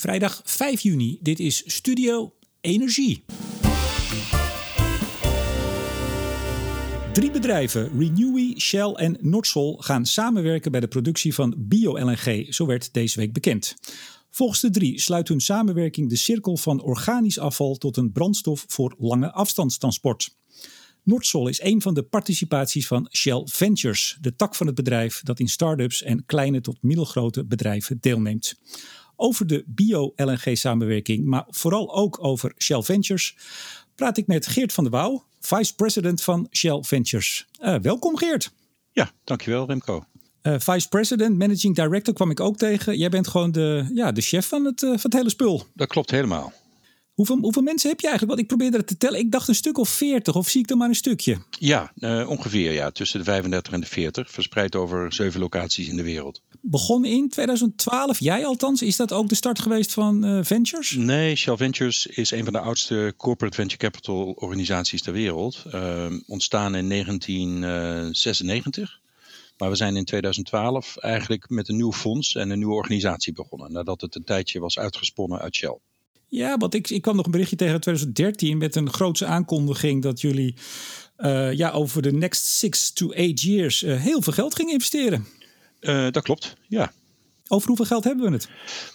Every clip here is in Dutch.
Vrijdag 5 juni. Dit is Studio Energie. Drie bedrijven, Renewy, Shell en Nordsol, gaan samenwerken bij de productie van bio-LNG, zo werd deze week bekend. Volgens de drie sluit hun samenwerking de cirkel van organisch afval tot een brandstof voor lange afstandstransport. Nordsol is een van de participaties van Shell Ventures, de tak van het bedrijf dat in start-ups en kleine tot middelgrote bedrijven deelneemt. Over de bio-LNG-samenwerking, maar vooral ook over Shell Ventures, praat ik met Geert van der Wouw, Vice President van Shell Ventures. Uh, welkom Geert. Ja, dankjewel Remco. Uh, Vice President, Managing Director kwam ik ook tegen. Jij bent gewoon de, ja, de chef van het, uh, van het hele spul. Dat klopt helemaal. Hoeveel, hoeveel mensen heb je eigenlijk? Want ik probeerde het te tellen. Ik dacht een stuk of 40, of zie ik er maar een stukje? Ja, uh, ongeveer ja. Tussen de 35 en de 40. Verspreid over zeven locaties in de wereld. Begon in 2012, jij althans. Is dat ook de start geweest van uh, Ventures? Nee, Shell Ventures is een van de oudste corporate venture capital organisaties ter wereld. Uh, ontstaan in 1996. Maar we zijn in 2012 eigenlijk met een nieuw fonds en een nieuwe organisatie begonnen. Nadat het een tijdje was uitgesponnen uit Shell. Ja, want ik, ik kwam nog een berichtje tegen 2013 met een grootse aankondiging dat jullie uh, ja, over de next six to eight years uh, heel veel geld gingen investeren. Uh, dat klopt, ja. Over hoeveel geld hebben we het?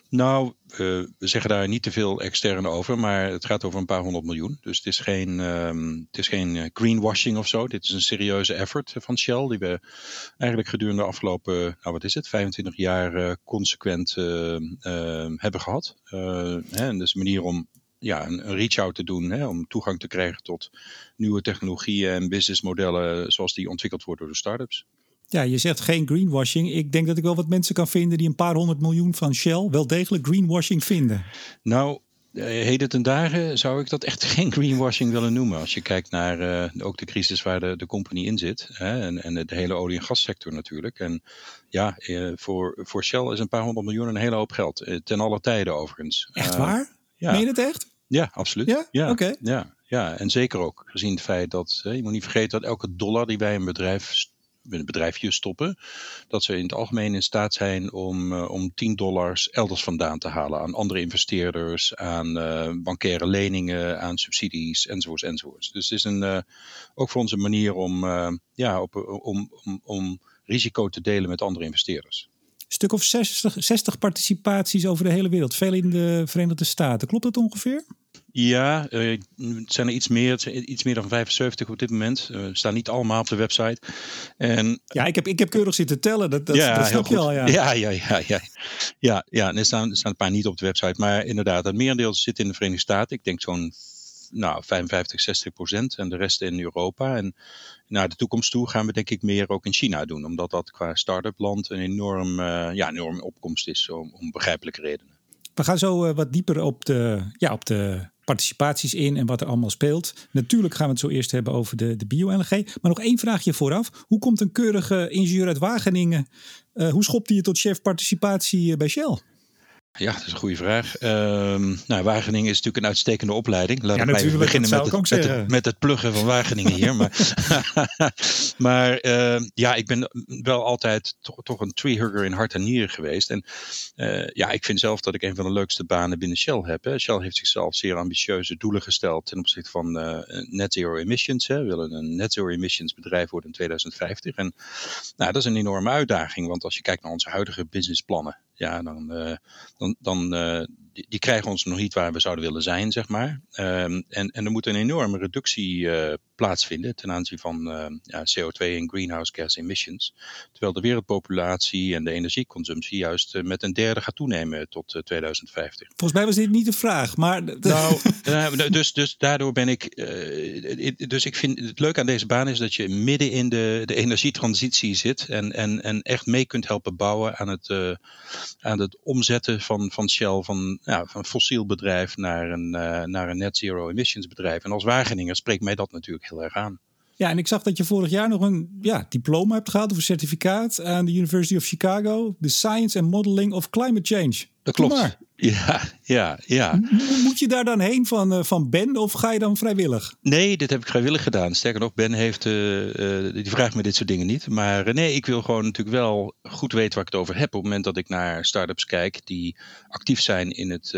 Nou, uh, we zeggen daar niet te veel extern over, maar het gaat over een paar honderd miljoen. Dus het is geen, um, het is geen greenwashing of zo. Dit is een serieuze effort van Shell, die we eigenlijk gedurende de afgelopen, nou wat is het, 25 jaar uh, consequent uh, hebben gehad. Hè, en dus een manier om ja, een, een reach-out te doen, hè, om toegang te krijgen tot nieuwe technologieën en businessmodellen zoals die ontwikkeld worden door de start-ups. Ja, je zegt geen greenwashing. Ik denk dat ik wel wat mensen kan vinden die een paar honderd miljoen van Shell wel degelijk greenwashing vinden. Nou, heden ten dagen zou ik dat echt geen greenwashing willen noemen. Als je kijkt naar uh, ook de crisis waar de, de company in zit. Hè, en, en de hele olie- en gassector natuurlijk. En ja, uh, voor, voor Shell is een paar honderd miljoen een hele hoop geld. Uh, ten alle tijden overigens. Echt waar? ja. Meen je het echt? Ja, absoluut. Ja? ja. Oké. Okay. Ja, ja, en zeker ook gezien het feit dat, je moet niet vergeten dat elke dollar die bij een bedrijf een bedrijfje stoppen, dat ze in het algemeen in staat zijn om, uh, om 10 dollars elders vandaan te halen aan andere investeerders, aan uh, bankaire leningen, aan subsidies enzovoorts enzovoorts. Dus het is een, uh, ook voor ons een manier om, ja, op, om, om, om risico te delen met andere investeerders. Stuk of 60, 60 participaties over de hele wereld, veel in de Verenigde Staten. Klopt dat ongeveer? Ja, uh, het zijn er iets meer, iets meer dan 75 op dit moment. Uh, staan niet allemaal op de website. En, ja, ik heb, ik heb keurig zitten tellen, dat, dat, ja, dat snap je al. Ja, ja, ja. ja, ja. ja, ja en er, staan, er staan een paar niet op de website. Maar inderdaad, het merendeel zit in de Verenigde Staten. Ik denk zo'n nou, 55, 60 procent. En de rest in Europa. En naar de toekomst toe gaan we denk ik meer ook in China doen. Omdat dat qua start-up land een enorm, uh, ja, enorm opkomst is, om, om begrijpelijke redenen. We gaan zo wat dieper op de, ja, op de participaties in en wat er allemaal speelt. Natuurlijk gaan we het zo eerst hebben over de, de bio-LNG. Maar nog één vraagje vooraf. Hoe komt een keurige ingenieur uit Wageningen, uh, hoe schopt hij je tot chef participatie bij Shell? Ja, dat is een goede vraag. Um, nou, Wageningen is natuurlijk een uitstekende opleiding. Laat ja, ik beginnen met het, met, het, met het pluggen van Wageningen hier. maar maar uh, ja, ik ben wel altijd toch, toch een treehugger in hart en nieren geweest. En uh, ja, ik vind zelf dat ik een van de leukste banen binnen Shell heb. Hè. Shell heeft zichzelf zeer ambitieuze doelen gesteld ten opzichte van uh, net zero emissions. Hè. We willen een net zero emissions bedrijf worden in 2050. En nou, dat is een enorme uitdaging, want als je kijkt naar onze huidige businessplannen, ja, dan, uh, dan, dan uh, die, die, krijgen ons nog niet waar we zouden willen zijn, zeg maar. Um, en, en er moet een enorme reductie uh, plaatsvinden ten aanzien van ja, CO2 en greenhouse gas emissions. Terwijl de wereldpopulatie en de energieconsumptie juist met een derde gaat toenemen tot 2050. Volgens mij was dit niet de vraag, maar... Nou, dus, dus daardoor ben ik... dus ik vind het leuk aan deze baan is dat je midden in de, de energietransitie zit en, en, en echt mee kunt helpen bouwen aan het aan het omzetten van, van Shell van, ja, van fossiel bedrijf naar een, uh, naar een net zero emissions bedrijf. En als Wageningen spreekt mij dat natuurlijk heel erg aan. Ja, en ik zag dat je vorig jaar nog een ja, diploma hebt gehad of een certificaat aan de University of Chicago. The Science and Modeling of Climate Change. Dat klopt. Ja, ja, ja. Moet je daar dan heen van, uh, van Ben of ga je dan vrijwillig? Nee, dit heb ik vrijwillig gedaan. Sterker nog, Ben heeft, uh, uh, die vraagt me dit soort dingen niet. Maar nee, ik wil gewoon natuurlijk wel goed weten waar ik het over heb. Op het moment dat ik naar start-ups kijk die actief zijn in het,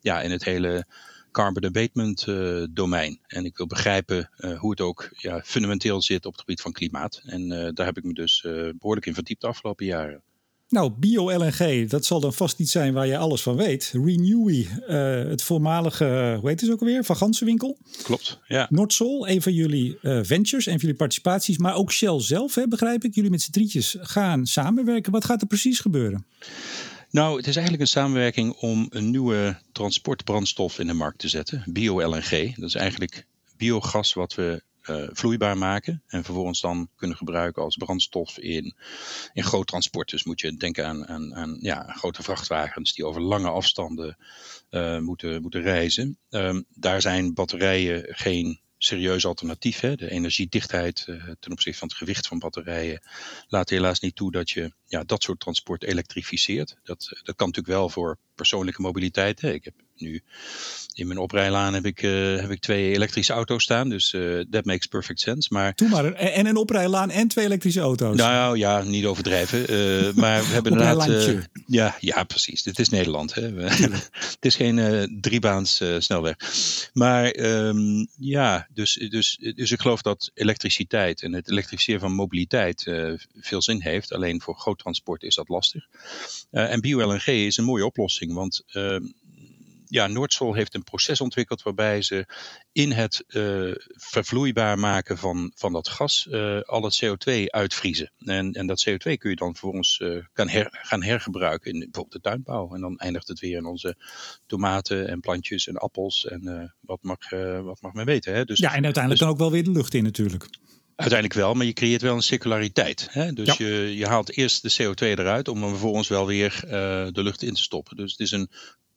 ja, in het hele carbon abatement uh, domein. En ik wil begrijpen uh, hoe het ook ja, fundamenteel zit op het gebied van klimaat. En uh, daar heb ik me dus behoorlijk in verdiept de afgelopen jaren. Nou, bio-LNG, dat zal dan vast iets zijn waar je alles van weet. Renewy, het voormalige, hoe heet het ook alweer, Van Gansenwinkel. Klopt, ja. Nordsol, een van jullie ventures, een van jullie participaties. Maar ook Shell zelf, hè, begrijp ik. Jullie met z'n drietjes gaan samenwerken. Wat gaat er precies gebeuren? Nou, het is eigenlijk een samenwerking om een nieuwe transportbrandstof in de markt te zetten. Bio-LNG. Dat is eigenlijk biogas wat we uh, vloeibaar maken. En vervolgens dan kunnen gebruiken als brandstof in, in groot transport. Dus moet je denken aan, aan, aan ja, grote vrachtwagens die over lange afstanden uh, moeten, moeten reizen. Um, daar zijn batterijen geen serieus alternatief. Hè? De energiedichtheid uh, ten opzichte van het gewicht van batterijen laat helaas niet toe dat je ja, dat soort transport elektrificeert. Dat, dat kan natuurlijk wel voor persoonlijke mobiliteit. Hè? Ik heb nu in mijn oprijlaan heb ik, uh, heb ik twee elektrische auto's staan. Dus uh, that makes perfect sense. Maar, Doe maar. En een oprijlaan en twee elektrische auto's. Nou ja, niet overdrijven. Uh, maar we hebben inderdaad... ja, ja, precies. Dit is Nederland. Hè. het is geen driebaans snelweg. Maar um, ja, dus, dus, dus ik geloof dat elektriciteit en het elektrificeren van mobiliteit veel zin heeft. Alleen voor groot transport is dat lastig. en bio-LNG is een mooie oplossing. Want ehm, ja, Noordsol heeft een proces ontwikkeld waarbij ze in het uh, vervloeibaar maken van, van dat gas uh, al het CO2 uitvriezen. En, en dat CO2 kun je dan vervolgens uh, kan her, gaan hergebruiken in bijvoorbeeld de tuinbouw. En dan eindigt het weer in onze tomaten en plantjes en appels en wat, mag, wat mag men weten. Hè? Dus, ja, en uiteindelijk dus, dan ook wel weer de lucht in natuurlijk. Uiteindelijk wel, maar je creëert wel een circulariteit. Hè? Dus ja. je, je haalt eerst de CO2 eruit om hem vervolgens wel weer uh, de lucht in te stoppen. Dus het is een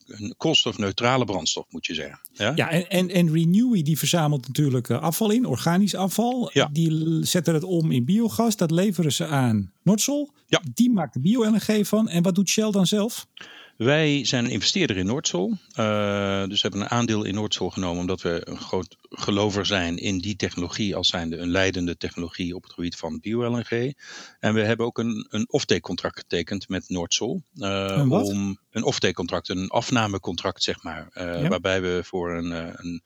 een koolstofneutrale brandstof, moet je zeggen. Ja, ja en, en, en Renewy die verzamelt natuurlijk eh, afval in, organisch afval. Ja. Die zetten het om in biogas, dat leveren ze aan Nordsol. Ja. Die maakt de bio-LNG van. En wat doet Shell dan zelf? Wij zijn een investeerder in Noordsol. Uh, dus we hebben een aandeel in Noordsol genomen omdat we een groot gelover zijn in die technologie als zijnde een leidende technologie op het gebied van bio-LNG. En we hebben ook een, een offtake contract getekend met Noordsol. Uh, om een offtake contract, een afnamecontract zeg maar. Uh, ja. Waarbij we voor een, een,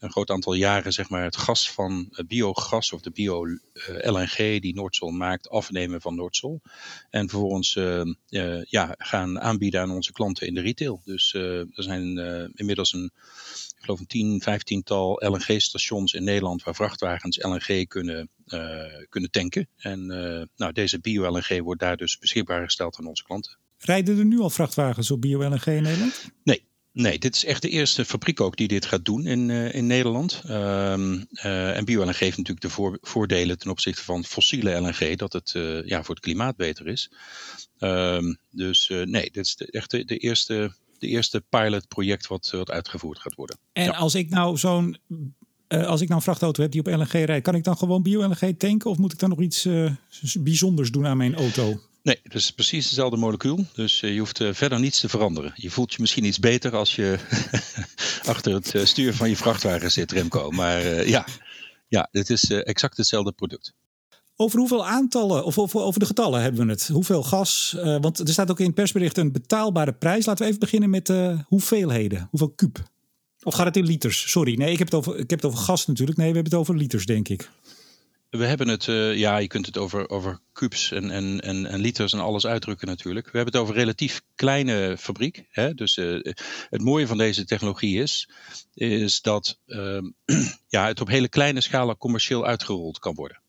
een, groot aantal jaren zeg maar het gas van biogas of de bio-LNG die Noordsol maakt afnemen van Noordsol. En vervolgens ja, gaan aanbieden aan onze klanten in de retail. Dus er zijn inmiddels een ik geloof een 10, 15 tal LNG-stations in Nederland waar vrachtwagens LNG kunnen, uh, kunnen tanken. En uh, nou, deze bio-LNG wordt daar dus beschikbaar gesteld aan onze klanten. Rijden er nu al vrachtwagens op bio-LNG in Nederland? Nee, Nee, dit is echt de eerste fabriek ook die dit gaat doen in, uh, in Nederland. Um, uh, en bio-LNG heeft natuurlijk de voor, voordelen ten opzichte van fossiele LNG, dat het ja, voor het klimaat beter is. Um, dus nee, dit is de, echt de, de, eerste de eerste pilotproject wat, wat uitgevoerd gaat worden. En ja. als ik nou zo'n uh, als ik nou een vrachtauto heb die op LNG rijdt, kan ik dan gewoon bio-LNG tanken of moet ik dan nog iets uh, bijzonders doen aan mijn auto? Nee, het is precies hetzelfde molecuul. Dus je hoeft verder niets te veranderen. Je voelt je misschien iets beter als je achter het stuur van je vrachtwagen zit, Remco. Maar ja, ja, dit is exact hetzelfde product. Over hoeveel aantallen, of over, over de getallen hebben we het? Hoeveel gas? Uh, want er staat ook in het persbericht een betaalbare prijs. Laten we even beginnen met uh, hoeveelheden. Hoeveel kuub? Of gaat het in liters? Sorry, nee, ik heb, het over, ik heb het over gas natuurlijk. Nee, we hebben het over liters, denk ik. We hebben het, uh, ja, je kunt het over, over kubus en, en, en, liters en alles uitdrukken natuurlijk. We hebben het over relatief kleine fabriek. Hè? Dus het mooie van deze technologie is, is dat ehm, ja, het op hele kleine schalen commercieel uitgerold kan worden.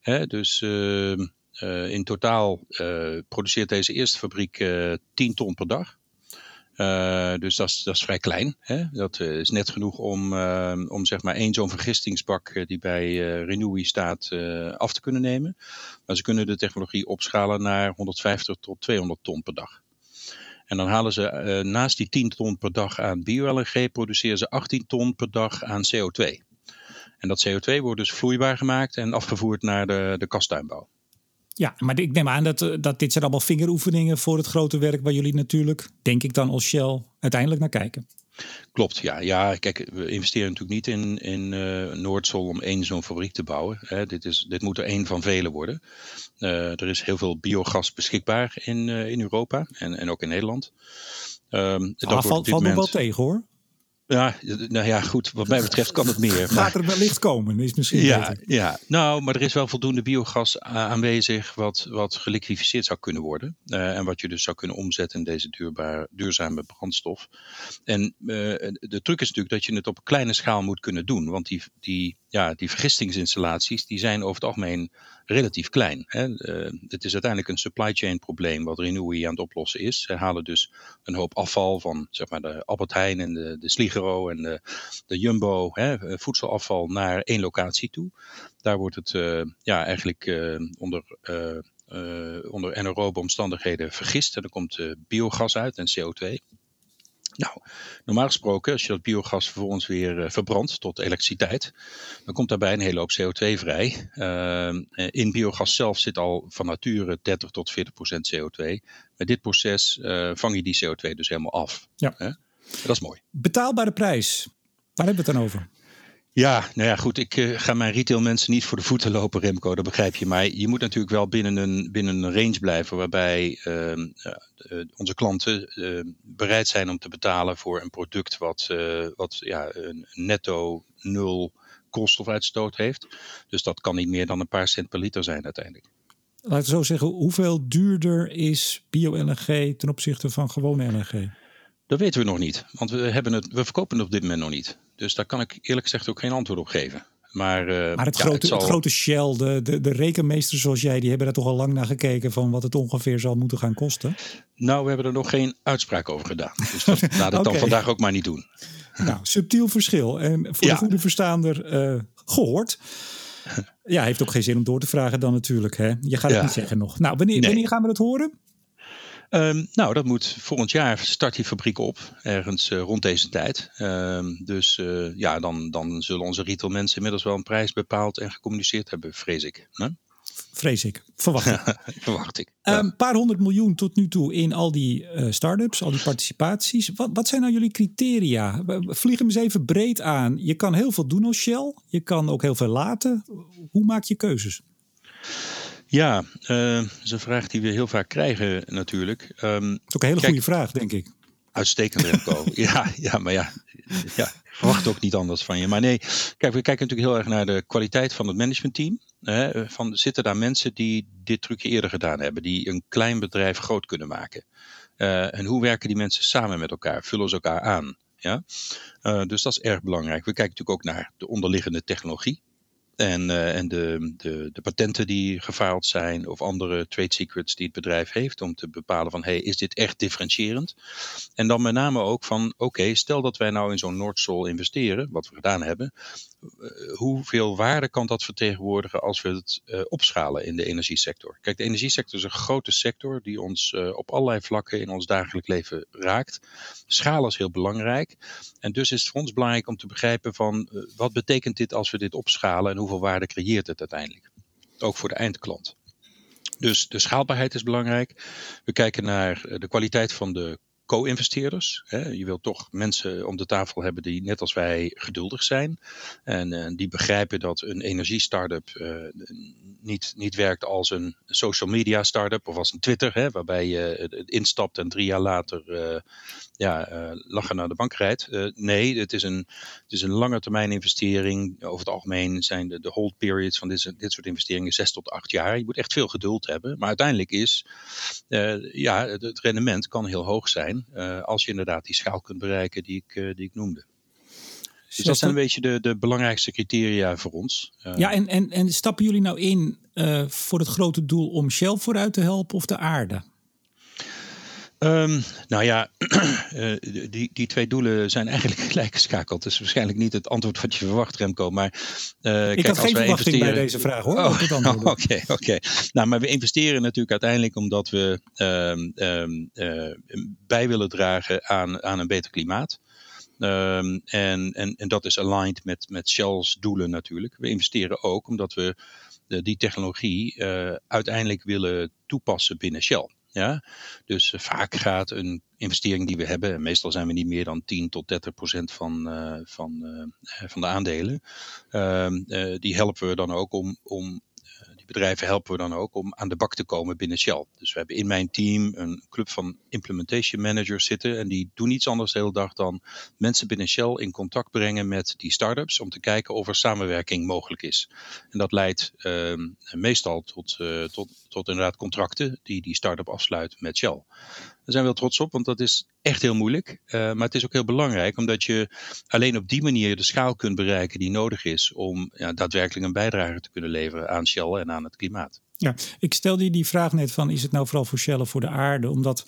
Hè, dus uh, uh, in totaal uh, produceert deze eerste fabriek 10 ton per dag. dus dat is, dat is vrij klein. Hè? Dat is net genoeg om, om zeg maar één zo'n vergistingsbak die bij Renewy staat af te kunnen nemen. Maar ze kunnen de technologie opschalen naar 150 tot 200 ton per dag. En dan halen ze naast die 10 ton per dag aan bio-LNG, produceren ze 18 ton per dag aan CO2. En dat CO2 wordt dus vloeibaar gemaakt en afgevoerd naar de, de kastuinbouw. Ja, maar ik neem aan dat, dat dit zijn allemaal vingeroefeningen voor het grote werk waar jullie natuurlijk, denk ik dan als Shell, uiteindelijk naar kijken. Klopt, ja. ja. Kijk, we investeren natuurlijk niet in, in uh, Noordzol om één zo'n fabriek te bouwen. Hè. Dit, is, dit moet er één van vele worden. Uh, er is heel veel biogas beschikbaar in, uh, in Europa en, en ook in Nederland. Um, dat ah, valt valt nog wel tegen hoor. Ja, nou ja, goed. Wat mij betreft kan het meer. Gaat er wellicht komen, is misschien ja, beter. Ja, nou, maar er is wel voldoende biogas aanwezig wat, wat geliquificeerd zou kunnen worden. Uh, en wat je dus zou kunnen omzetten in deze duurbare, duurzame brandstof. En uh, de truc is natuurlijk dat je het op een kleine schaal moet kunnen doen. Want die, die, ja, die vergistingsinstallaties die zijn over het algemeen relatief klein. Hè. Uh, het is uiteindelijk een supply chain probleem wat Renewy aan het oplossen is. Ze halen dus een hoop afval van zeg maar, de Albert Heijn en de, de Sligero en de, de Jumbo, hè, voedselafval, naar één locatie toe. Daar wordt het uh, ja, eigenlijk onder, onder anaerobe omstandigheden vergist. En er komt biogas uit en CO2. Nou, normaal gesproken, als je dat biogas vervolgens weer uh, verbrandt tot elektriciteit, dan komt daarbij een hele hoop CO2 vrij. Uh, in biogas zelf zit al van nature 30 tot 40 procent CO2. Met dit proces uh, vang je die CO2 dus helemaal af. Ja. Dat is mooi. Betaalbare prijs. Waar hebben we het dan over? Ja, nou ja, goed. Ik uh, ga mijn retail mensen niet voor de voeten lopen, Remco. Dat begrijp je. Maar je moet natuurlijk wel binnen een, binnen een range blijven waarbij uh, uh, onze klanten ehm, bereid zijn om te betalen voor een product wat, eh, wat ja, een netto nul koolstofuitstoot heeft. Dus dat kan niet meer dan een paar cent per liter zijn uiteindelijk. Laten we zo zeggen, hoeveel duurder is bio-LNG ten opzichte van gewone LNG? Dat weten we nog niet, want we, hebben het, we verkopen het op dit moment nog niet. Dus daar kan ik eerlijk gezegd ook geen antwoord op geven. Maar, uh, maar het, grote, het, grote Shell, de, de, de rekenmeesters zoals jij, die hebben daar toch al lang naar gekeken van wat het ongeveer zal moeten gaan kosten? Nou, we hebben er nog geen uitspraak over gedaan. Dus dat, laat het okay. dan vandaag ook maar niet doen. Nou, subtiel verschil. En voor ja. de goede verstaander uh, gehoord. Ja, heeft ook geen zin om door te vragen dan natuurlijk. Hè? Je gaat het ja. niet zeggen nog. Nou, wanneer, nee. wanneer gaan we het horen? Um, nou, dat moet volgend jaar start die fabriek op, ergens uh, rond deze tijd. Um, dus uh, ja, dan, dan zullen onze retail mensen inmiddels wel een prijs bepaald en gecommuniceerd hebben, vrees ik. Vrees ik, verwacht ik. verwacht ik. Een ja. um, paar honderd miljoen tot nu toe in al die uh, start-ups, al die participaties. Wat, wat zijn nou jullie criteria? Vlieg hem eens even breed aan. Je kan heel veel doen als Shell, je kan ook heel veel laten. Hoe maak je keuzes? Ja, uh, dat is een vraag die we heel vaak krijgen natuurlijk. Um, dat is ook een hele goede vraag, denk ik. Uitstekend, Remco. ja, ja, maar ja, ja, verwacht ook niet anders van je. Maar nee, kijk, we kijken natuurlijk heel erg naar de kwaliteit van het managementteam. Hè, van, zitten daar mensen die dit trucje eerder gedaan hebben, die een klein bedrijf groot kunnen maken? Uh, en hoe werken die mensen samen met elkaar? Vullen ze elkaar aan? Ja? Uh, dus dat is erg belangrijk. We kijken natuurlijk ook naar de onderliggende technologie. En, uh, en de, de, de, patenten die gefaald zijn of andere trade secrets die het bedrijf heeft om te bepalen van hey, is dit echt differentiërend? En dan met name ook van oké, stel dat wij nou in zo'n Noordsol investeren, wat we gedaan hebben, hoeveel waarde kan dat vertegenwoordigen als we het uh, opschalen in de energiesector? Kijk, de energiesector is een grote sector die ons op allerlei vlakken in ons dagelijks leven raakt. Schalen is heel belangrijk. En dus is het voor ons belangrijk om te begrijpen van wat betekent dit als we dit opschalen en hoe hoeveel waarde creëert het uiteindelijk. Ook voor de eindklant. Dus de schaalbaarheid is belangrijk. We kijken naar de kwaliteit van de co-investeerders. Je wilt toch mensen om de tafel hebben die net als wij geduldig zijn. En uh, die begrijpen dat een energie-startup uh, niet, niet werkt als een social media startup of als een Twitter, hè, waarbij je instapt en drie jaar later uh, ja, lachen naar de bank rijdt. nee, het is, een, het is een lange termijn investering. Over het algemeen zijn de, de hold periods van dit, dit soort investeringen zes tot acht jaar. Je moet echt veel geduld hebben. Maar uiteindelijk is ja, het rendement kan heel hoog zijn. Uh, als je inderdaad die schaal kunt bereiken die ik, uh, die ik noemde. Dus dat zijn een beetje de, de belangrijkste criteria voor ons. Uh, ja, en, en, en stappen jullie nou in voor het grote doel om Shell vooruit te helpen of de aarde? Um, nou ja, uh, die, die twee doelen zijn eigenlijk gelijk geschakeld. Dus waarschijnlijk niet het antwoord wat je verwacht, Remco. Maar, uh, ik kijk, had geen verwachting bij deze vraag hoor. Oké, oh, oké. Okay, okay. Nou, maar we investeren natuurlijk uiteindelijk omdat we um, um, uh, bij willen dragen aan, aan een beter klimaat. Ehm, en, en, en dat is aligned met, met Shell's doelen natuurlijk. We investeren ook omdat we de, die technologie uiteindelijk willen toepassen binnen Shell. Ja? Dus uh, vaak gaat een investering die we hebben, en meestal zijn we niet meer dan 10 tot 30 procent van, uh, van, van de aandelen, ehm, die helpen we dan ook om, om bedrijven helpen we dan ook om aan de bak te komen binnen Shell. Dus we hebben in mijn team een club van implementation managers zitten. En die doen niets anders de hele dag dan mensen binnen Shell in contact brengen met die startups. Om te kijken of er samenwerking mogelijk is. En dat leidt uh, meestal tot, uh, tot, tot inderdaad contracten die die start-up afsluit met Shell. Zijn we wel trots op, want dat is echt heel moeilijk. Uh, maar het is ook heel belangrijk, omdat je alleen op die manier de schaal kunt bereiken die nodig is om ja, daadwerkelijk een bijdrage te kunnen leveren aan Shell en aan het klimaat. Ja, ik stelde je die vraag net van, is het nou vooral voor Shell of voor de aarde? Omdat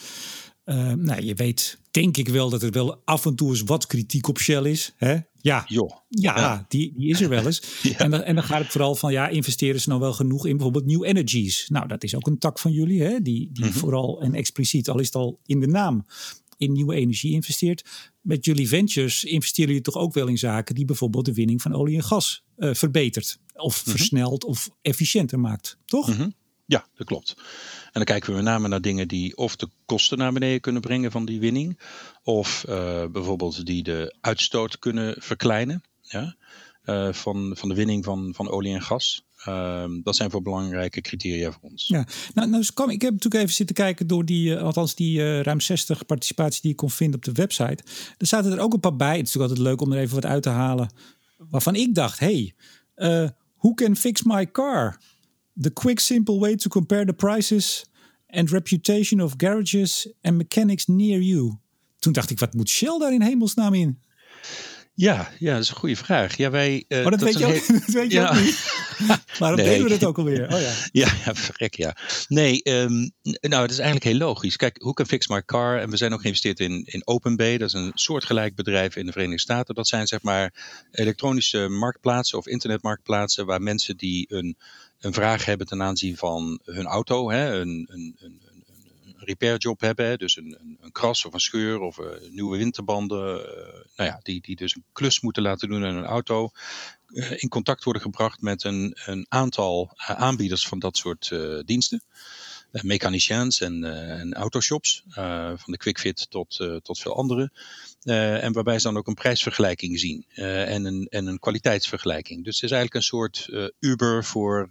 uh, nou, je weet, denk ik wel, dat er wel af en toe eens wat kritiek op Shell is. Hè? Ja, ja, ja, Die, die is er wel eens. ja. en, dan, en dan gaat het vooral van, ja, investeren ze nou wel genoeg in bijvoorbeeld New Energies? Nou, dat is ook een tak van jullie, hè? die, die mm-hmm. vooral en expliciet, al is het al in de naam, in nieuwe energie investeert. Met jullie ventures investeren jullie toch ook wel in zaken die bijvoorbeeld de winning van olie en gas uh, verbetert. Of mm-hmm. versnelt of efficiënter maakt, toch? Mm-hmm. Ja, dat klopt. En dan kijken we met name naar dingen die of de kosten naar beneden kunnen brengen van die winning, of uh, bijvoorbeeld die de uitstoot kunnen verkleinen ja, uh, van, van de winning van, van olie en gas. Uh, dat zijn voor belangrijke criteria voor ons. Ja, nou, nou kwam, ik heb natuurlijk even zitten kijken door die, uh, althans die ruim 60 participaties die ik kon vinden op de website. Er zaten er ook een paar bij. Het is natuurlijk altijd leuk om er even wat uit te halen. Waarvan ik dacht, hey, who can fix my car? The quick, simple way to compare the prices and reputation of garages and mechanics near you. Toen dacht ik, wat moet Shell daar in hemelsnaam in? Ja, ja, dat is een goede vraag. Ja, wij, uh, maar dat, dat weet, je ook, dat weet je ja. ook niet. Waarom nee. deden we dat ook alweer? Oh, ja. Ja, ja, verrek ja. Nee, um, nou, het is eigenlijk heel logisch. Kijk, Who Can Fix My Car? En we zijn ook geïnvesteerd in, in OpenBay. Dat is een soortgelijk bedrijf in de Verenigde Staten. Dat zijn zeg maar elektronische marktplaatsen of internetmarktplaatsen waar mensen die een een vraag hebben ten aanzien van hun auto, hè, een, een, een, een repairjob hebben, hè, dus een, een, kras of een scheur of uh, nieuwe winterbanden, uh, nou ja, die, die dus een klus moeten laten doen aan een auto, uh, in contact worden gebracht met een, een aantal aanbieders van dat soort diensten. Mechaniciens en, en autoshops, van de QuickFit tot, tot veel andere. Uh, en waarbij ze dan ook een prijsvergelijking zien uh, en, een, en een kwaliteitsvergelijking. Dus het is eigenlijk een soort uh, Uber voor,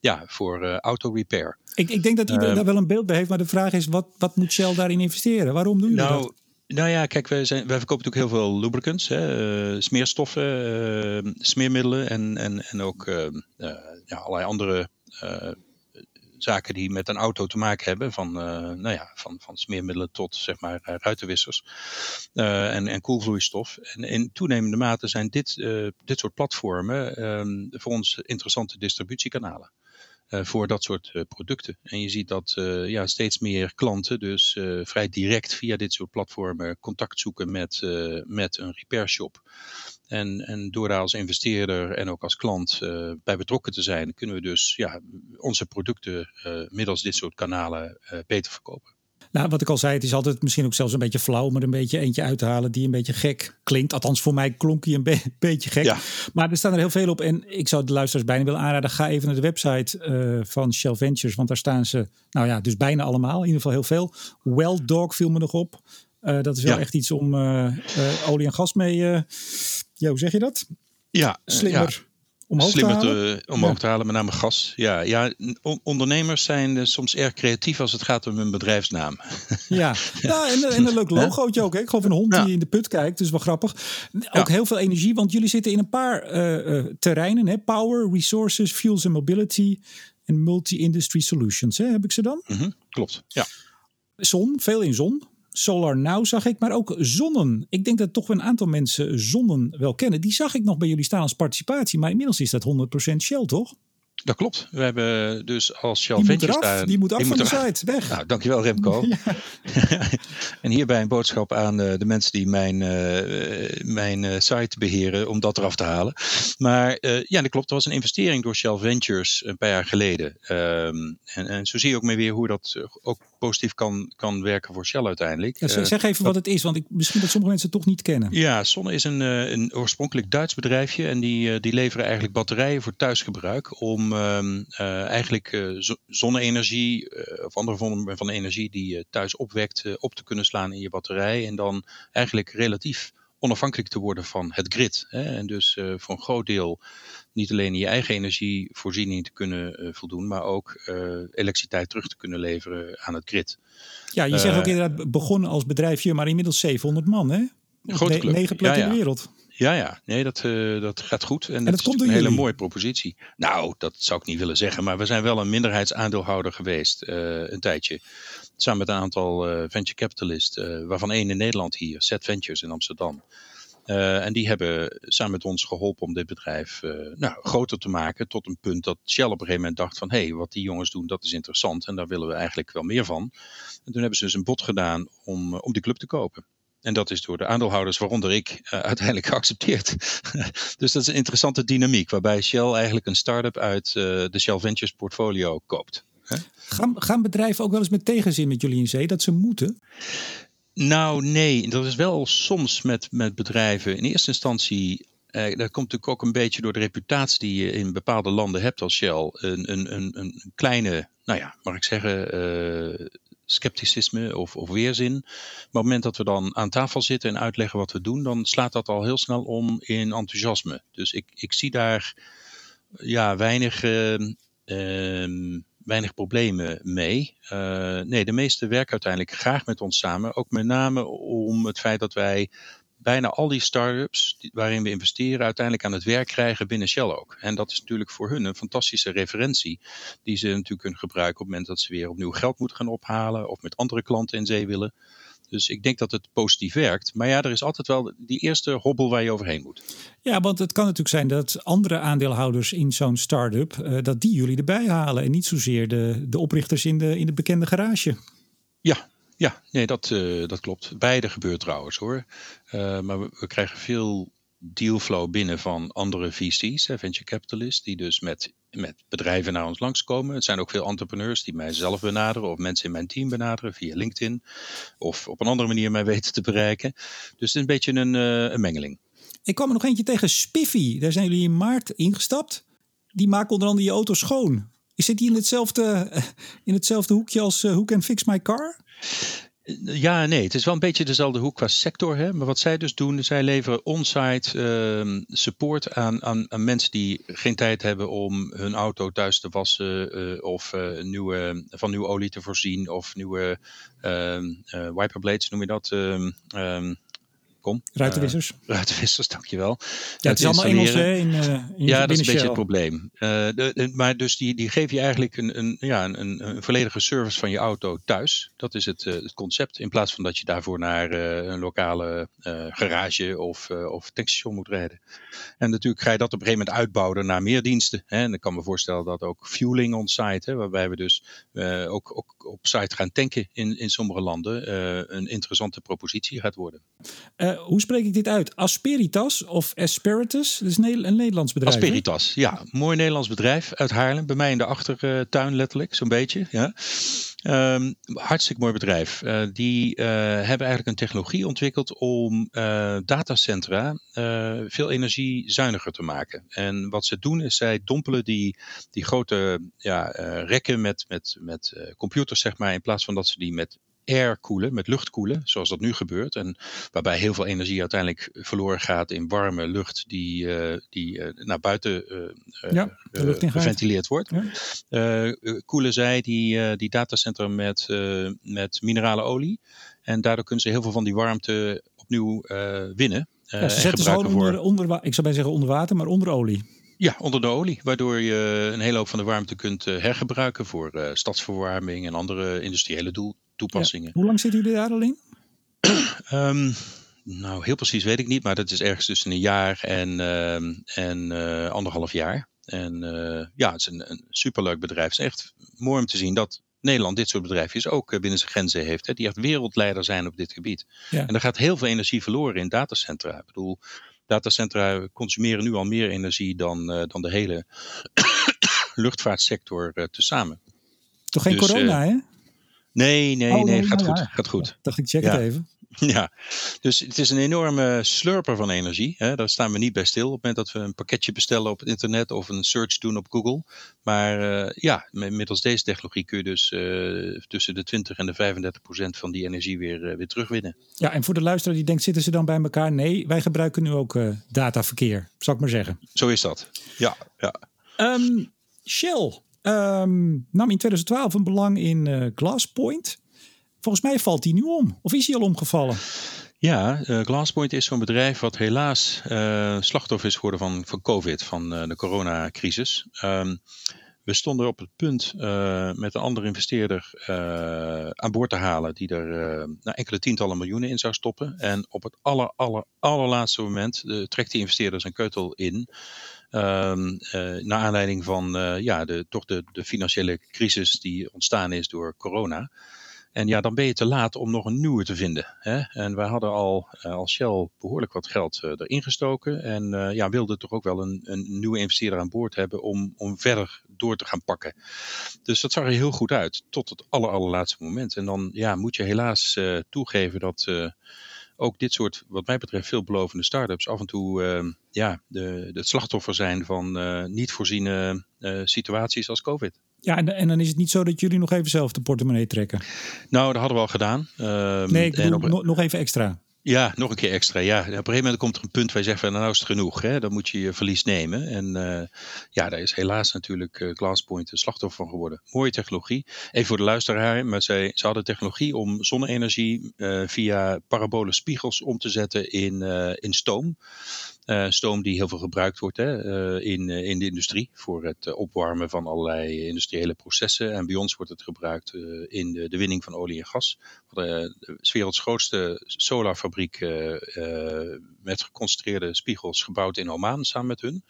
ja, voor auto-repair. Ik, ik denk dat iedereen daar wel een beeld bij heeft, maar de vraag is: wat, wat moet Shell daarin investeren? Waarom doen jullie nou, dat? Nou ja, kijk, wij, zijn, wij verkopen natuurlijk heel veel lubricants, hè, smeerstoffen, smeermiddelen en, en, en ook ja, allerlei andere zaken die met een auto te maken hebben, van, uh, nou ja, van, van smeermiddelen tot zeg maar uh, ruitenwissers uh, en, en koelvloeistof. En in toenemende mate zijn dit, dit soort platformen um, voor ons interessante distributiekanalen. Voor dat soort producten. En je ziet dat ja, steeds meer klanten dus vrij direct via dit soort platformen contact zoeken met, met een repair shop. En, en door daar als investeerder en ook als klant uh, bij betrokken te zijn, kunnen we dus ja, onze producten uh, middels dit soort kanalen uh, beter verkopen. Nou, wat ik al zei, het is altijd misschien ook zelfs een beetje flauw om er een beetje eentje uit te halen die een beetje gek klinkt. Althans, voor mij klonk hij een be beetje gek. Ja. Maar er staan er heel veel op. En ik zou de luisteraars bijna willen aanraden. Ga even naar de website van Shell Ventures. Want daar staan ze, nou ja, dus bijna allemaal. In ieder geval heel veel. Well Dog viel me nog op. dat is wel ja. echt iets om olie en gas mee ja, hoe zeg je dat? Ja, slimmer. Ja. Omhoog Slimmer te halen? Te, omhoog te halen, met name gas. Ja, ja ondernemers zijn uh, soms erg creatief als het gaat om hun bedrijfsnaam. Ja, ja en, en, een leuk logootje ook. Hè? Ik geloof een hond die in de put kijkt, dus wel grappig. Ook heel veel energie, want jullie zitten in een paar uh, uh, terreinen. Hè? Power, resources, fuels and mobility en multi-industry solutions. Hè? Heb ik ze dan? Mm -hmm. Klopt, ja. Zon, veel in zon. Solar Now zag ik, maar ook Zonnen. Ik denk dat toch wel een aantal mensen Zonnen wel kennen. Die zag ik nog bij jullie staan als participatie, maar inmiddels is dat 100% Shell, toch? Dat klopt. We hebben dus als Shell die Ventures moet daar... Die moet af die van moet de site, weg. Nou, dankjewel Remco. Ja. en hierbij een boodschap aan uh, de mensen die mijn, uh, mijn uh, site beheren om dat eraf te halen. Maar ja, dat klopt. Er was een investering door Shell Ventures een paar jaar geleden. Um, en, en zo zie je ook mee weer hoe dat ook positief kan, kan werken voor Shell uiteindelijk. Ja, zeg even wat het is, want ik, misschien dat sommige mensen het toch niet kennen. Ja, Sonne is een, een oorspronkelijk Duits bedrijfje en die, die leveren eigenlijk batterijen voor thuisgebruik om ehm, eigenlijk zonne-energie of andere vormen van energie die je thuis opwekt op te kunnen slaan in je batterij en dan eigenlijk relatief onafhankelijk te worden van het grid. Hè? En dus uh, voor een groot deel niet alleen je eigen energievoorziening te kunnen uh, voldoen, maar ook uh, elektriciteit terug te kunnen leveren aan het grid. Ja, je zegt ook inderdaad begonnen als bedrijfje, maar inmiddels 700 man, hè? Grote club. Negen plekken ja, ja. in de wereld. Ja, ja, nee, dat, uh, dat gaat goed. En, en dat, dat komt is een hele jullie. mooie propositie. Nou, dat zou ik niet willen zeggen, maar we zijn wel een minderheidsaandeelhouder geweest uh, een tijdje. Samen met een aantal uh, venture capitalists, waarvan één in Nederland hier, Set Ventures in Amsterdam. En die hebben samen met ons geholpen om dit bedrijf nou, groter te maken. Tot een punt dat Shell op een gegeven moment dacht van... hé, hey, wat die jongens doen, dat is interessant. En daar willen we eigenlijk wel meer van. En toen hebben ze dus een bod gedaan om, om die club te kopen. En dat is door de aandeelhouders, waaronder ik, uiteindelijk geaccepteerd. dus dat is een interessante dynamiek, waarbij Shell eigenlijk een start-up uit de Shell Ventures portfolio koopt. Gaan, gaan bedrijven ook wel eens met tegenzin met jullie in zee, dat ze moeten? Nou, nee, dat is wel soms met, met bedrijven. In eerste instantie uh, dat komt natuurlijk ook een beetje door de reputatie die je in bepaalde landen hebt als Shell. Een, een, een, een kleine, nou ja, mag ik zeggen, uh, scepticisme of, of weerzin. Maar op het moment dat we dan aan tafel zitten en uitleggen wat we doen, dan slaat dat al heel snel om in enthousiasme. Dus ik, ik zie daar ja, weinig, uh, uh, weinig problemen mee. Uh, nee, de meeste werken uiteindelijk graag met ons samen. Ook met name om het feit dat wij bijna al die start-ups waarin we investeren uiteindelijk aan het werk krijgen binnen Shell ook. En dat is natuurlijk voor hun een fantastische referentie die ze natuurlijk kunnen gebruiken op het moment dat ze weer opnieuw geld moeten gaan ophalen of met andere klanten in zee willen. Dus ik denk dat het positief werkt. Maar ja, er is altijd wel die eerste hobbel waar je overheen moet. Ja, want het kan natuurlijk zijn dat andere aandeelhouders in zo'n start-up, uh, dat die jullie erbij halen. En niet zozeer de, de oprichters in de, in de bekende garage. Ja, ja, nee, dat, uh, dat klopt. Beide gebeurt trouwens hoor. Uh, maar we, we, krijgen veel dealflow binnen van andere VC's, venture capitalists, die dus met, met bedrijven naar ons langskomen. Het zijn ook veel entrepreneurs die mij zelf benaderen of mensen in mijn team benaderen via LinkedIn of op een andere manier mij weten te bereiken. Dus het is een beetje een, uh, een mengeling. Ik kwam er nog eentje tegen, Spiffy. Daar zijn jullie in maart ingestapt. Die maken onder andere je auto schoon. Is dit die in hetzelfde, in hetzelfde hoekje als uh, Who Can Fix My Car? Ja, nee, het is wel een beetje dezelfde hoek qua sector. Hè? Maar wat zij dus doen, zij leveren on-site uh, support aan, aan, mensen die geen tijd hebben om hun auto thuis te wassen. Uh, of uh, nieuwe, van nieuwe olie te voorzien. Of nieuwe ehm, wiperblades, noem je dat? Ehm, kom. Ruitenwissers. Uh, ruitenwissers, dankjewel. Ja, het is allemaal Engels hè, in, uh, in Ja, dat is een beetje het probleem. Uh, de, de, maar dus die, die geven je eigenlijk een, een, ja, een, een volledige service van je auto thuis. Dat is het, het concept. In plaats van dat je daarvoor naar een lokale garage of, of tankstation moet rijden. En natuurlijk ga je dat op een gegeven moment uitbouwen naar meer diensten. Hè. En ik kan me voorstellen dat ook fueling on-site, waarbij we dus ook, ook op site gaan tanken in, in sommige landen, een interessante propositie gaat worden. Uh, hoe spreek ik dit uit? Asperitas of Asperitas? Dat is een Nederlands bedrijf. Asperitas, ja. Mooi Nederlands bedrijf uit Haarlem. Bij mij in de achtertuin letterlijk, zo'n beetje. Ja. Um, hartstikke mooi bedrijf. Uh, die uh, hebben eigenlijk een technologie ontwikkeld om datacentra veel energiezuiniger te maken. En wat ze doen is zij dompelen die, die grote ja, rekken met, met, met computers, zeg maar, in plaats van dat ze die met air koelen, met lucht koelen, zoals dat nu gebeurt. En waarbij heel veel energie uiteindelijk verloren gaat in warme lucht die, uh, die uh, naar buiten uh, ja, geventileerd wordt. Ja. koelen zij die, die datacentra met, met minerale olie. En daardoor kunnen ze heel veel van die warmte opnieuw winnen. Ja, ze zetten ze onder, onder, ik zou bij zeggen onder water, maar onder olie. Ja, onder de olie, waardoor je een hele hoop van de warmte kunt hergebruiken voor uh, stadsverwarming en andere industriële doel, toepassingen. Ja. Hoe lang zitten jullie daar al in? um, nou, heel precies weet ik niet, maar dat is ergens tussen een jaar en, uh, en uh, anderhalf jaar. En uh, ja, het is een, een superleuk bedrijf. Het is echt mooi om te zien dat Nederland dit soort bedrijfjes ook binnen zijn grenzen heeft. Hè, die echt wereldleider zijn op dit gebied. Ja. En er gaat heel veel energie verloren in datacentra. Ik bedoel, datacentra consumeren nu al meer energie dan, dan de hele luchtvaartsector tezamen. Toch geen dus, corona, hè? Nee, nee, Oh, nee, nee, gaat nou goed. ja. Gaat goed. Dacht ik, check Ja. het even. Ja, dus het is een enorme slurper van energie. Hè? Daar staan we niet bij stil op het moment dat we een pakketje bestellen op het internet of een search doen op Google. Maar eh, ja, middels deze technologie kun je dus eh, tussen de 20 en de 35 procent van die energie weer, eh, weer terugwinnen. Ja, en voor de luisteraar die denkt, zitten ze dan bij elkaar? Nee, wij gebruiken nu ook dataverkeer, zal ik maar zeggen. Zo is dat. Ja, ja. Ehm, Shell ehm, nam in 2012 een belang in eh Glasspoint. Volgens mij valt die nu om. Of is hij al omgevallen? Ja, eh, Glasspoint is zo'n bedrijf wat helaas eh, slachtoffer is geworden van, van COVID, van de coronacrisis. Ehm, we stonden op het punt met een andere investeerder aan boord te halen, die er nou, enkele tientallen miljoenen in zou stoppen. En op het aller, aller, allerlaatste moment trekt die investeerder zijn keutel in. Eh, naar aanleiding van eh, ja, de, toch de, de financiële crisis die ontstaan is door corona. En ja, dan ben je te laat om nog een nieuwe te vinden. Hè? En wij hadden al eh, als Shell behoorlijk wat geld eh, erin gestoken. En eh, ja, wilden toch ook wel een, een nieuwe investeerder aan boord hebben om, om verder door te gaan pakken. Dus dat zag er heel goed uit, tot het aller, allerlaatste moment. En dan ja, moet je helaas toegeven dat ook dit soort, wat mij betreft, veelbelovende start-ups af en toe eh, ja, de, het slachtoffer zijn van eh, niet voorziene eh, situaties als COVID. Ja, en, en dan is het niet zo dat jullie nog even zelf de portemonnee trekken. Nou, dat hadden we al gedaan. Ehm, Nee, ik en bedoel op- nog even extra. Ja, nog een keer extra. Ja, op een gegeven moment komt er een punt waar je zegt van nou is het genoeg. Hè? Dan moet je je verlies nemen. En eh, ja, daar is helaas natuurlijk eh, Glasspoint een slachtoffer van geworden. Mooie technologie. Even voor de luisteraar. Maar zij, ze hadden technologie om zonne-energie eh, via parabole spiegels om te zetten in, in stoom. Eh, stoom die heel veel gebruikt wordt hè, eh, in, eh, in de industrie voor het opwarmen van allerlei industriële processen. En bij ons wordt het gebruikt in de, de winning van olie en gas. De werelds grootste solarfabriek met geconcentreerde spiegels gebouwd in Oman samen met hun.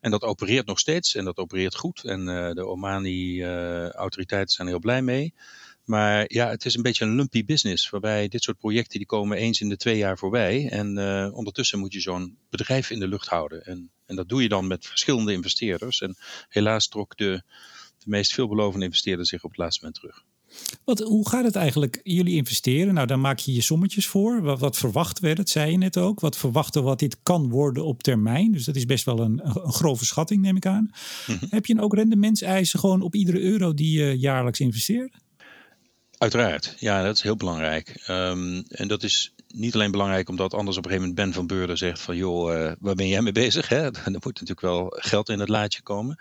En dat opereert nog steeds en dat opereert goed. En de Omani-autoriteiten zijn er heel blij mee. Maar ja, het is een beetje een lumpy business. Waarbij dit soort projecten die komen eens in de twee jaar voorbij. En eh, ondertussen moet je zo'n bedrijf in de lucht houden. En, en dat doe je dan met verschillende investeerders. En helaas trok de, de meest veelbelovende investeerder zich op het laatste moment terug. Wat, hoe gaat het eigenlijk? Jullie investeren, nou dan maak je je sommetjes voor. Wat, wat verwachten we, dat zei je net ook. Wat verwachten wat dit kan worden op termijn. Dus dat is best wel een, een grove schatting, neem ik aan. Mhm. Heb je dan ook rendementseisen gewoon op iedere euro die je jaarlijks investeert? Uiteraard, ja, dat is heel belangrijk. Ehm, en dat is niet alleen belangrijk omdat anders op een gegeven moment Ben van Beurden zegt van joh, eh, waar ben jij mee bezig? Hè? Er moet natuurlijk wel geld in het laadje komen.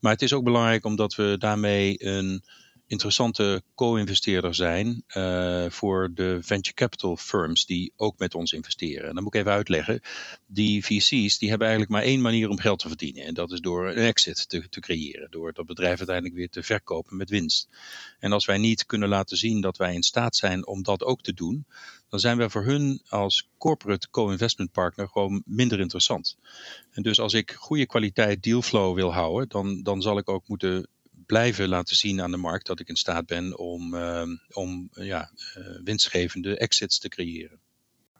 Maar het is ook belangrijk omdat we daarmee een interessante co-investeerder zijn eh, voor de venture capital firms die ook met ons investeren. En dan moet ik even uitleggen. Die VC's die hebben eigenlijk maar één manier om geld te verdienen. En dat is door een exit te, te creëren. Door dat bedrijf uiteindelijk weer te verkopen met winst. En als wij niet kunnen laten zien dat wij in staat zijn om dat ook te doen, dan zijn wij voor hun als corporate co-investment partner gewoon minder interessant. En dus als ik goede kwaliteit dealflow wil houden, dan, dan zal ik ook moeten blijven laten zien aan de markt dat ik in staat ben om, uh, om uh, ja, uh, winstgevende exits te creëren.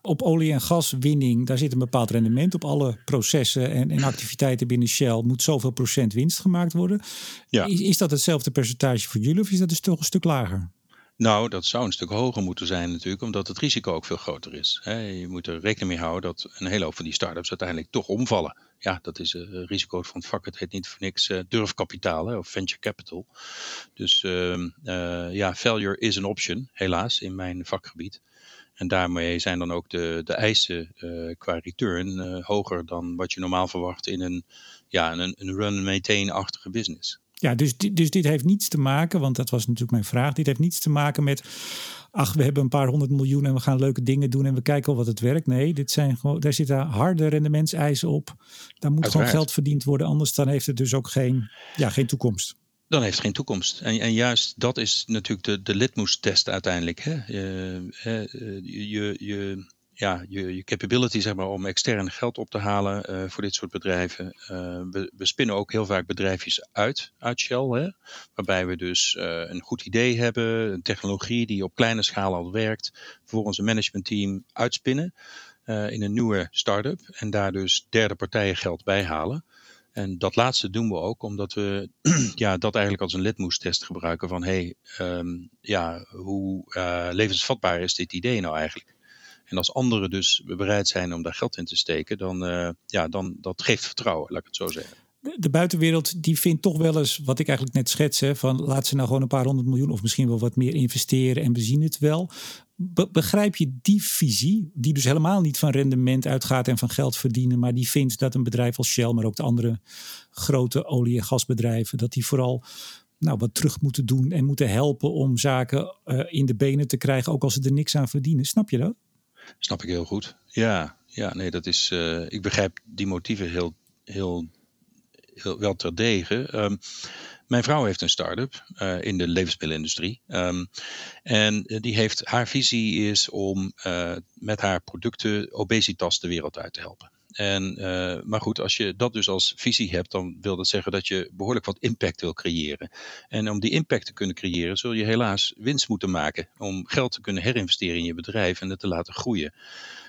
Op olie- en gaswinning, daar zit een bepaald rendement. Op alle processen en, en activiteiten binnen Shell moet zoveel procent winst gemaakt worden. Ja. Is, is dat hetzelfde percentage voor jullie of is dat dus toch een stuk lager? Nou, dat zou een stuk hoger moeten zijn natuurlijk, omdat het risico ook veel groter is. je moet er rekening mee houden dat een hele hoop van die start-ups uiteindelijk toch omvallen. Ja, dat is het uh, risico van het vak. Het heet niet voor niks uh, durfkapitaal hè, of venture capital. Dus uh, ja, failure is een option, helaas, in mijn vakgebied. En daarmee zijn dan ook de, de eisen qua return hoger dan wat je normaal verwacht in een, ja, een, een run-maintain-achtige business. Ja, dus, dus dit heeft niets te maken, want dat was natuurlijk mijn vraag. Dit heeft niets te maken met, ach, we hebben een paar honderd miljoen en we gaan leuke dingen doen en we kijken wel wat het werkt. Nee, dit zijn gewoon, daar zitten harde rendementseisen op. Daar moet Uiteraard. gewoon geld verdiend worden, anders dan heeft het dus ook geen, ja, geen toekomst. Dan heeft het geen toekomst. En, en juist dat is natuurlijk de, de litmus-test uiteindelijk. Hè? Je, je, je, ja, je, capability zeg maar, om extern geld op te halen uh, voor dit soort bedrijven. Uh, we, we, spinnen ook heel vaak bedrijfjes uit, uit Shell. Hè? Waarbij we dus uh, een goed idee hebben, een technologie die op kleine schaal al werkt. Voor onze managementteam uitspinnen in een nieuwe start-up. En daar dus derde partijen geld bij halen. En dat laatste doen we ook omdat we ja, dat eigenlijk als een litmoestest gebruiken van hey, ehm, ja, hoe levensvatbaar is dit idee nou eigenlijk? En als anderen dus bereid zijn om daar geld in te steken, dan, uh, ja, dan dat geeft vertrouwen, laat ik het zo zeggen. De, buitenwereld die vindt toch wel eens, wat ik eigenlijk net schets, hè, van laat ze nou gewoon een paar honderd miljoen of misschien wel wat meer investeren en we zien het wel. begrijp je die visie, die dus helemaal niet van rendement uitgaat en van geld verdienen, maar die vindt dat een bedrijf als Shell, maar ook de andere grote olie- en gasbedrijven, dat die vooral nou, wat terug moeten doen en moeten helpen om zaken uh, in de benen te krijgen, ook als ze er niks aan verdienen. Snap je dat? Snap ik heel goed. Ja, ja nee, dat is. Uh, ik begrijp die motieven heel, heel, heel wel terdege. Um, mijn vrouw heeft een start-up uh, in de levensmiddelenindustrie. Um, en die heeft, haar visie is om met haar producten obesitas de wereld uit te helpen. En, uh, maar goed, als je dat dus als visie hebt, dan wil dat zeggen dat je behoorlijk wat impact wil creëren. En om die impact te kunnen creëren, zul je helaas winst moeten maken om geld te kunnen herinvesteren in je bedrijf en het te laten groeien.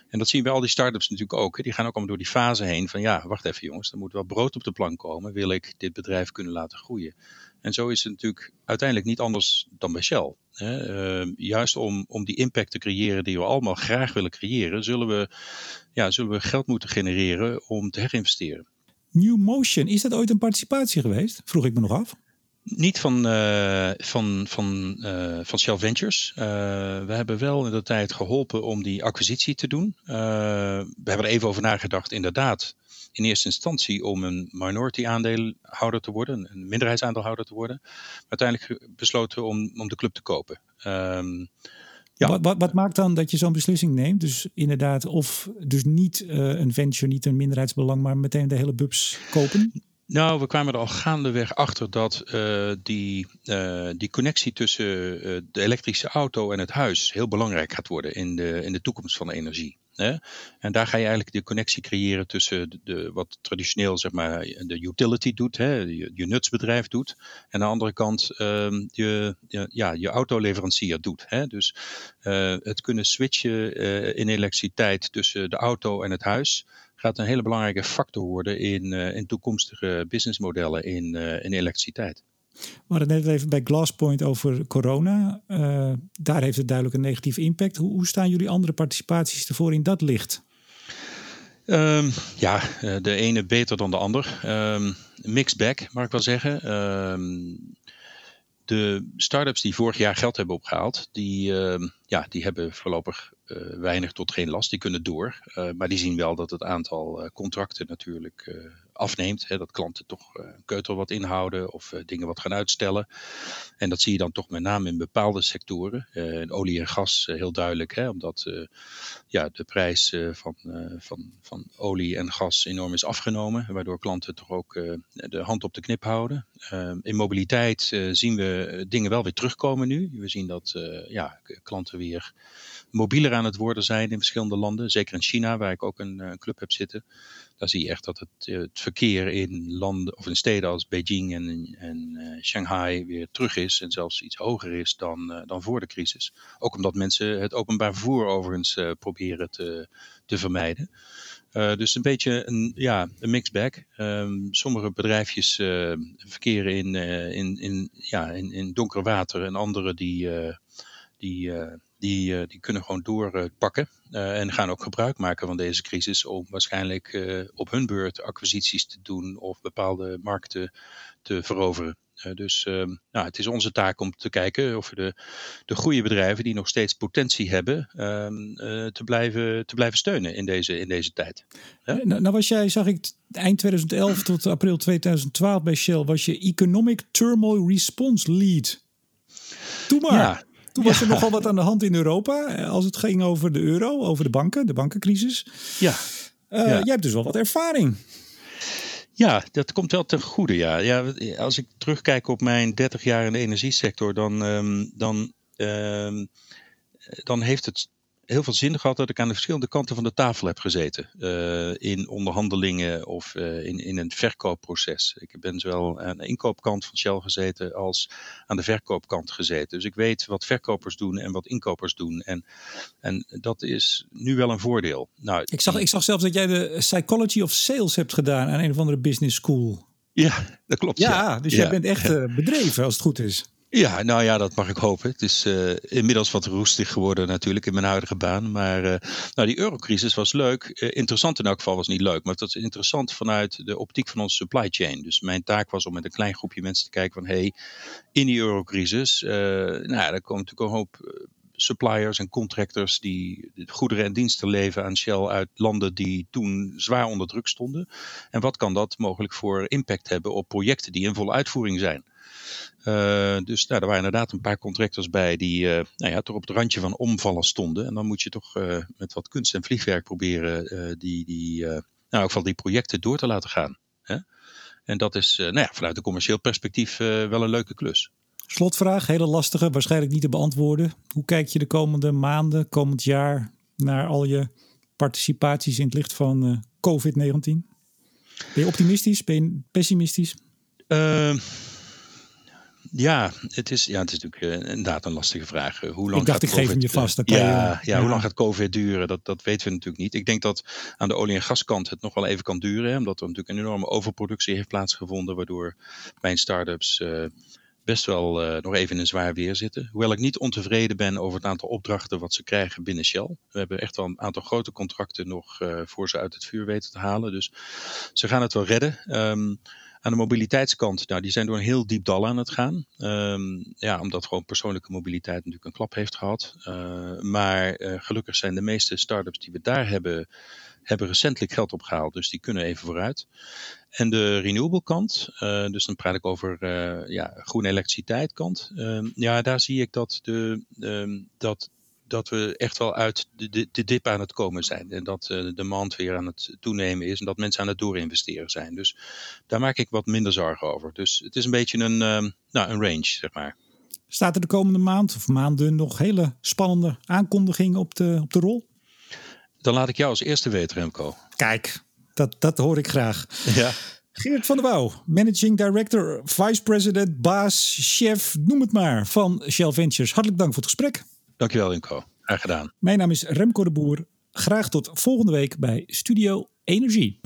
En dat zien we bij al die start-ups natuurlijk ook. Die gaan ook allemaal door die fase heen van ja, wacht even jongens, er moet wel brood op de plank komen. Wil ik dit bedrijf kunnen laten groeien? En zo is het natuurlijk uiteindelijk niet anders dan bij Shell. Hè? Uh, juist om, om die impact te creëren die we allemaal graag willen creëren, zullen we, ja, zullen we geld moeten genereren om te herinvesteren. New Motion, is dat ooit een participatie geweest? Vroeg ik me nog af. Niet van, uh, van, van, uh, van Shell Ventures. Uh, we hebben wel in de tijd geholpen om die acquisitie te doen. we hebben er even over nagedacht, inderdaad in eerste instantie om een minority aandeelhouder te worden, een minderheidsaandeelhouder te worden. Maar uiteindelijk besloten om, om de club te kopen. Um, ja. Wat, wat, wat, maakt dan dat je zo'n beslissing neemt? Dus inderdaad, of dus niet uh, een venture, niet een minderheidsbelang, maar meteen de hele bubs kopen? Nou, we kwamen er al gaandeweg achter dat uh, die, uh, die connectie tussen de elektrische auto en het huis heel belangrijk gaat worden in de, in de toekomst van de energie. Hè? En daar ga je eigenlijk de connectie creëren tussen de, wat traditioneel zeg maar, de utility doet, hè? Je, nutsbedrijf doet. En aan de andere kant um, je, ja, je autoleverancier doet. Hè? Dus uh, het kunnen switchen uh, in elektriciteit tussen de auto en het huis gaat een hele belangrijke factor worden in, uh, in toekomstige businessmodellen in, in elektriciteit. We net even bij Glasspoint over corona. Uh, daar heeft het duidelijk een negatieve impact. Hoe, hoe, staan jullie andere participaties ervoor in dat licht? Um, ja, eh, de ene beter dan de ander. Um, mixed bag, mag ik wel zeggen. Um, de start-ups die vorig jaar geld hebben opgehaald, die, ja, die hebben voorlopig uh, weinig tot geen last. Die kunnen door. Maar die zien wel dat het aantal contracten natuurlijk afneemt. Hè, dat klanten toch uh, een keutel wat inhouden of uh, dingen wat gaan uitstellen. En dat zie je dan toch met name in bepaalde sectoren. In olie en gas heel duidelijk, hè, omdat ja, de prijs van, van, van olie en gas enorm is afgenomen. Waardoor klanten toch ook de hand op de knip houden. in mobiliteit zien we dingen wel weer terugkomen nu. We zien dat ja, klanten weer mobieler aan het worden zijn in verschillende landen. Zeker in China, waar ik ook een, een club heb zitten. Daar zie je echt dat het, het, verkeer in landen of in steden als Beijing en, en uh, Shanghai weer terug is. En zelfs iets hoger is dan, uh, dan voor de crisis. Ook omdat mensen het openbaar vervoer overigens uh, proberen te, te vermijden. dus een beetje een, ja, een mixed bag. Um, sommige bedrijfjes verkeren in, in, in, ja, in, in donker water en andere die, die die, uh, die kunnen gewoon doorpakken uh, en gaan ook gebruik maken van deze crisis om waarschijnlijk uh, op hun beurt acquisities te doen of bepaalde markten te veroveren. dus nou, het is onze taak om te kijken of we de, de goede bedrijven die nog steeds potentie hebben, ehm, te, blijven, te blijven steunen in deze, in deze tijd. Nou, nou was jij, zag ik, eind 2011 tot april 2012 bij Shell, was je Economic Turmoil Response Lead. Doe maar. Ja. Toen was er nogal wat aan de hand in Europa. Eh, als het ging over de euro, over de banken, de bankencrisis. Ja. Uh, ja. Jij hebt dus wel wat ervaring. Ja, dat komt wel ten goede. Ja. Ja, als ik terugkijk op mijn 30 jaar in de energiesector, dan, um, dan, um, dan heeft het heel veel zin gehad dat ik aan de verschillende kanten van de tafel heb gezeten. in onderhandelingen of in, in een verkoopproces. Ik ben zowel aan de inkoopkant van Shell gezeten als aan de verkoopkant gezeten. Dus ik weet wat verkopers doen en wat inkopers doen. En, en dat is nu wel een voordeel. Nou, ik, zag, ik zag zelfs dat jij de Psychology of Sales hebt gedaan aan een of andere business school. Ja, dat klopt. Ja, ja. dus jij bent echt bedreven als het goed is. Ja, nou ja, dat mag ik hopen. Het is uh, inmiddels wat roestig geworden natuurlijk in mijn huidige baan. Maar uh, nou, die eurocrisis was leuk. Uh, interessant in elk geval was niet leuk. Maar dat is interessant vanuit de optiek van onze supply chain. Dus mijn taak was om met een klein groepje mensen te kijken van... hé, hey, in die eurocrisis, nou daar komt natuurlijk een hoop suppliers en contractors die goederen en diensten leveren aan Shell uit landen die toen zwaar onder druk stonden. En wat kan dat mogelijk voor impact hebben op projecten die in volle uitvoering zijn? Uh, dus nou, er waren inderdaad een paar contractors bij die uh, nou ja, toch op het randje van omvallen stonden. En dan moet je toch uh, met wat kunst en vliegwerk proberen die, die, nou, ook van die projecten door te laten gaan. Hè? En dat is nou ja, vanuit een commercieel perspectief wel een leuke klus. Slotvraag, hele lastige, waarschijnlijk niet te beantwoorden. Hoe kijk je de komende maanden, komend jaar naar al je participaties in het licht van COVID-19? Ben je optimistisch? Ben je pessimistisch? Uh, ja, het is, ja, het is natuurlijk uh, inderdaad een lastige vraag. Uh, hoe lang ik dacht, ik geef hem je vast. Dan ja, je, ja, hoe lang gaat COVID duren? Dat, dat weten we natuurlijk niet. Ik denk dat aan de olie- en gaskant het nog wel even kan duren. Hè, omdat er natuurlijk een enorme overproductie heeft plaatsgevonden. Waardoor mijn start-ups best wel nog even in een zwaar weer zitten. Hoewel ik niet ontevreden ben over het aantal opdrachten wat ze krijgen binnen Shell. We hebben echt wel een aantal grote contracten nog voor ze uit het vuur weten te halen. Dus ze gaan het wel redden. Um, aan de mobiliteitskant, nou, die zijn door een heel diep dal aan het gaan. Um, ja, omdat gewoon persoonlijke mobiliteit natuurlijk een klap heeft gehad. Uh, maar gelukkig zijn de meeste start-ups die we daar hebben, hebben recentelijk geld opgehaald. Dus die kunnen even vooruit. En de renewable kant, uh, dus dan praat ik over ja, groene elektriciteit kant. Ehm, ja, daar zie ik dat de, um, dat dat we echt wel uit de, de, dip aan het komen zijn. En dat uh, de demand weer aan het toenemen is en dat mensen aan het doorinvesteren zijn. Dus daar maak ik wat minder zorgen over. Dus het is een beetje een, uh, nou, een range, zeg maar. Staat er de komende maand of maanden nog hele spannende aankondigingen op de, op de rol? Dan laat ik jou als eerste weten, Remco. Kijk, dat, dat hoor ik graag. Ja. Geert van der Wouw, Managing Director, Vice President, baas, chef, noem het maar, van Shell Ventures. Hartelijk dank voor het gesprek. Dankjewel Inco. Graag gedaan. Mijn naam is Remco de Boer. Graag tot volgende week bij Studio Energie.